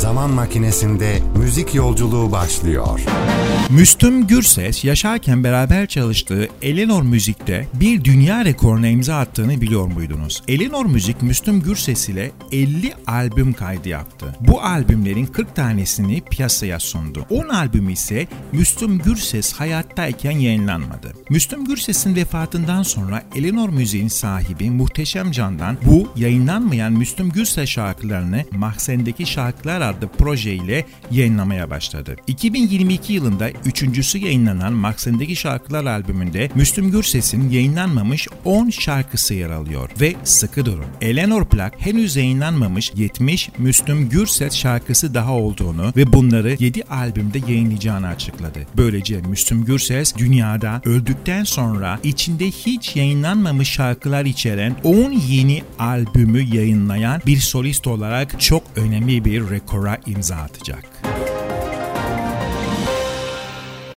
Zaman makinesinde müzik yolculuğu başlıyor. Müslüm Gürses yaşarken beraber çalıştığı Elinor Müzik'te bir dünya rekoruna imza attığını biliyor muydunuz? Elinor Müzik Müslüm Gürses ile 50 albüm kaydı yaptı. Bu albümlerin 40 tanesini piyasaya sundu. 10 albüm ise Müslüm Gürses hayattayken yayınlanmadı. Müslüm Gürses'in vefatından sonra Elinor Müzik'in sahibi Muhteşem Can'dan bu yayınlanmayan Müslüm Gürses şarkılarını Mahzen'deki Şarkılar adlı projeyle yayınlamaya başladı. 2022 yılında üçüncüsü yayınlanan Mahzen'deki Şarkılar albümünde Müslüm Gürses'in yayınlanmamış 10 şarkısı yer alıyor ve sıkı durun. Eleanor Plak henüz yayınlanmamış 70 Müslüm Gürses şarkısı daha olduğunu ve bunları 7 albümde yayınlayacağını açıkladı. Böylece Müslüm Gürses dünyada öldükten sonra içinde hiç yayınlanmamış şarkılar içeren 10 yeni albümü yayınlayan bir solist olarak çok önemli bir rekora imza atacak.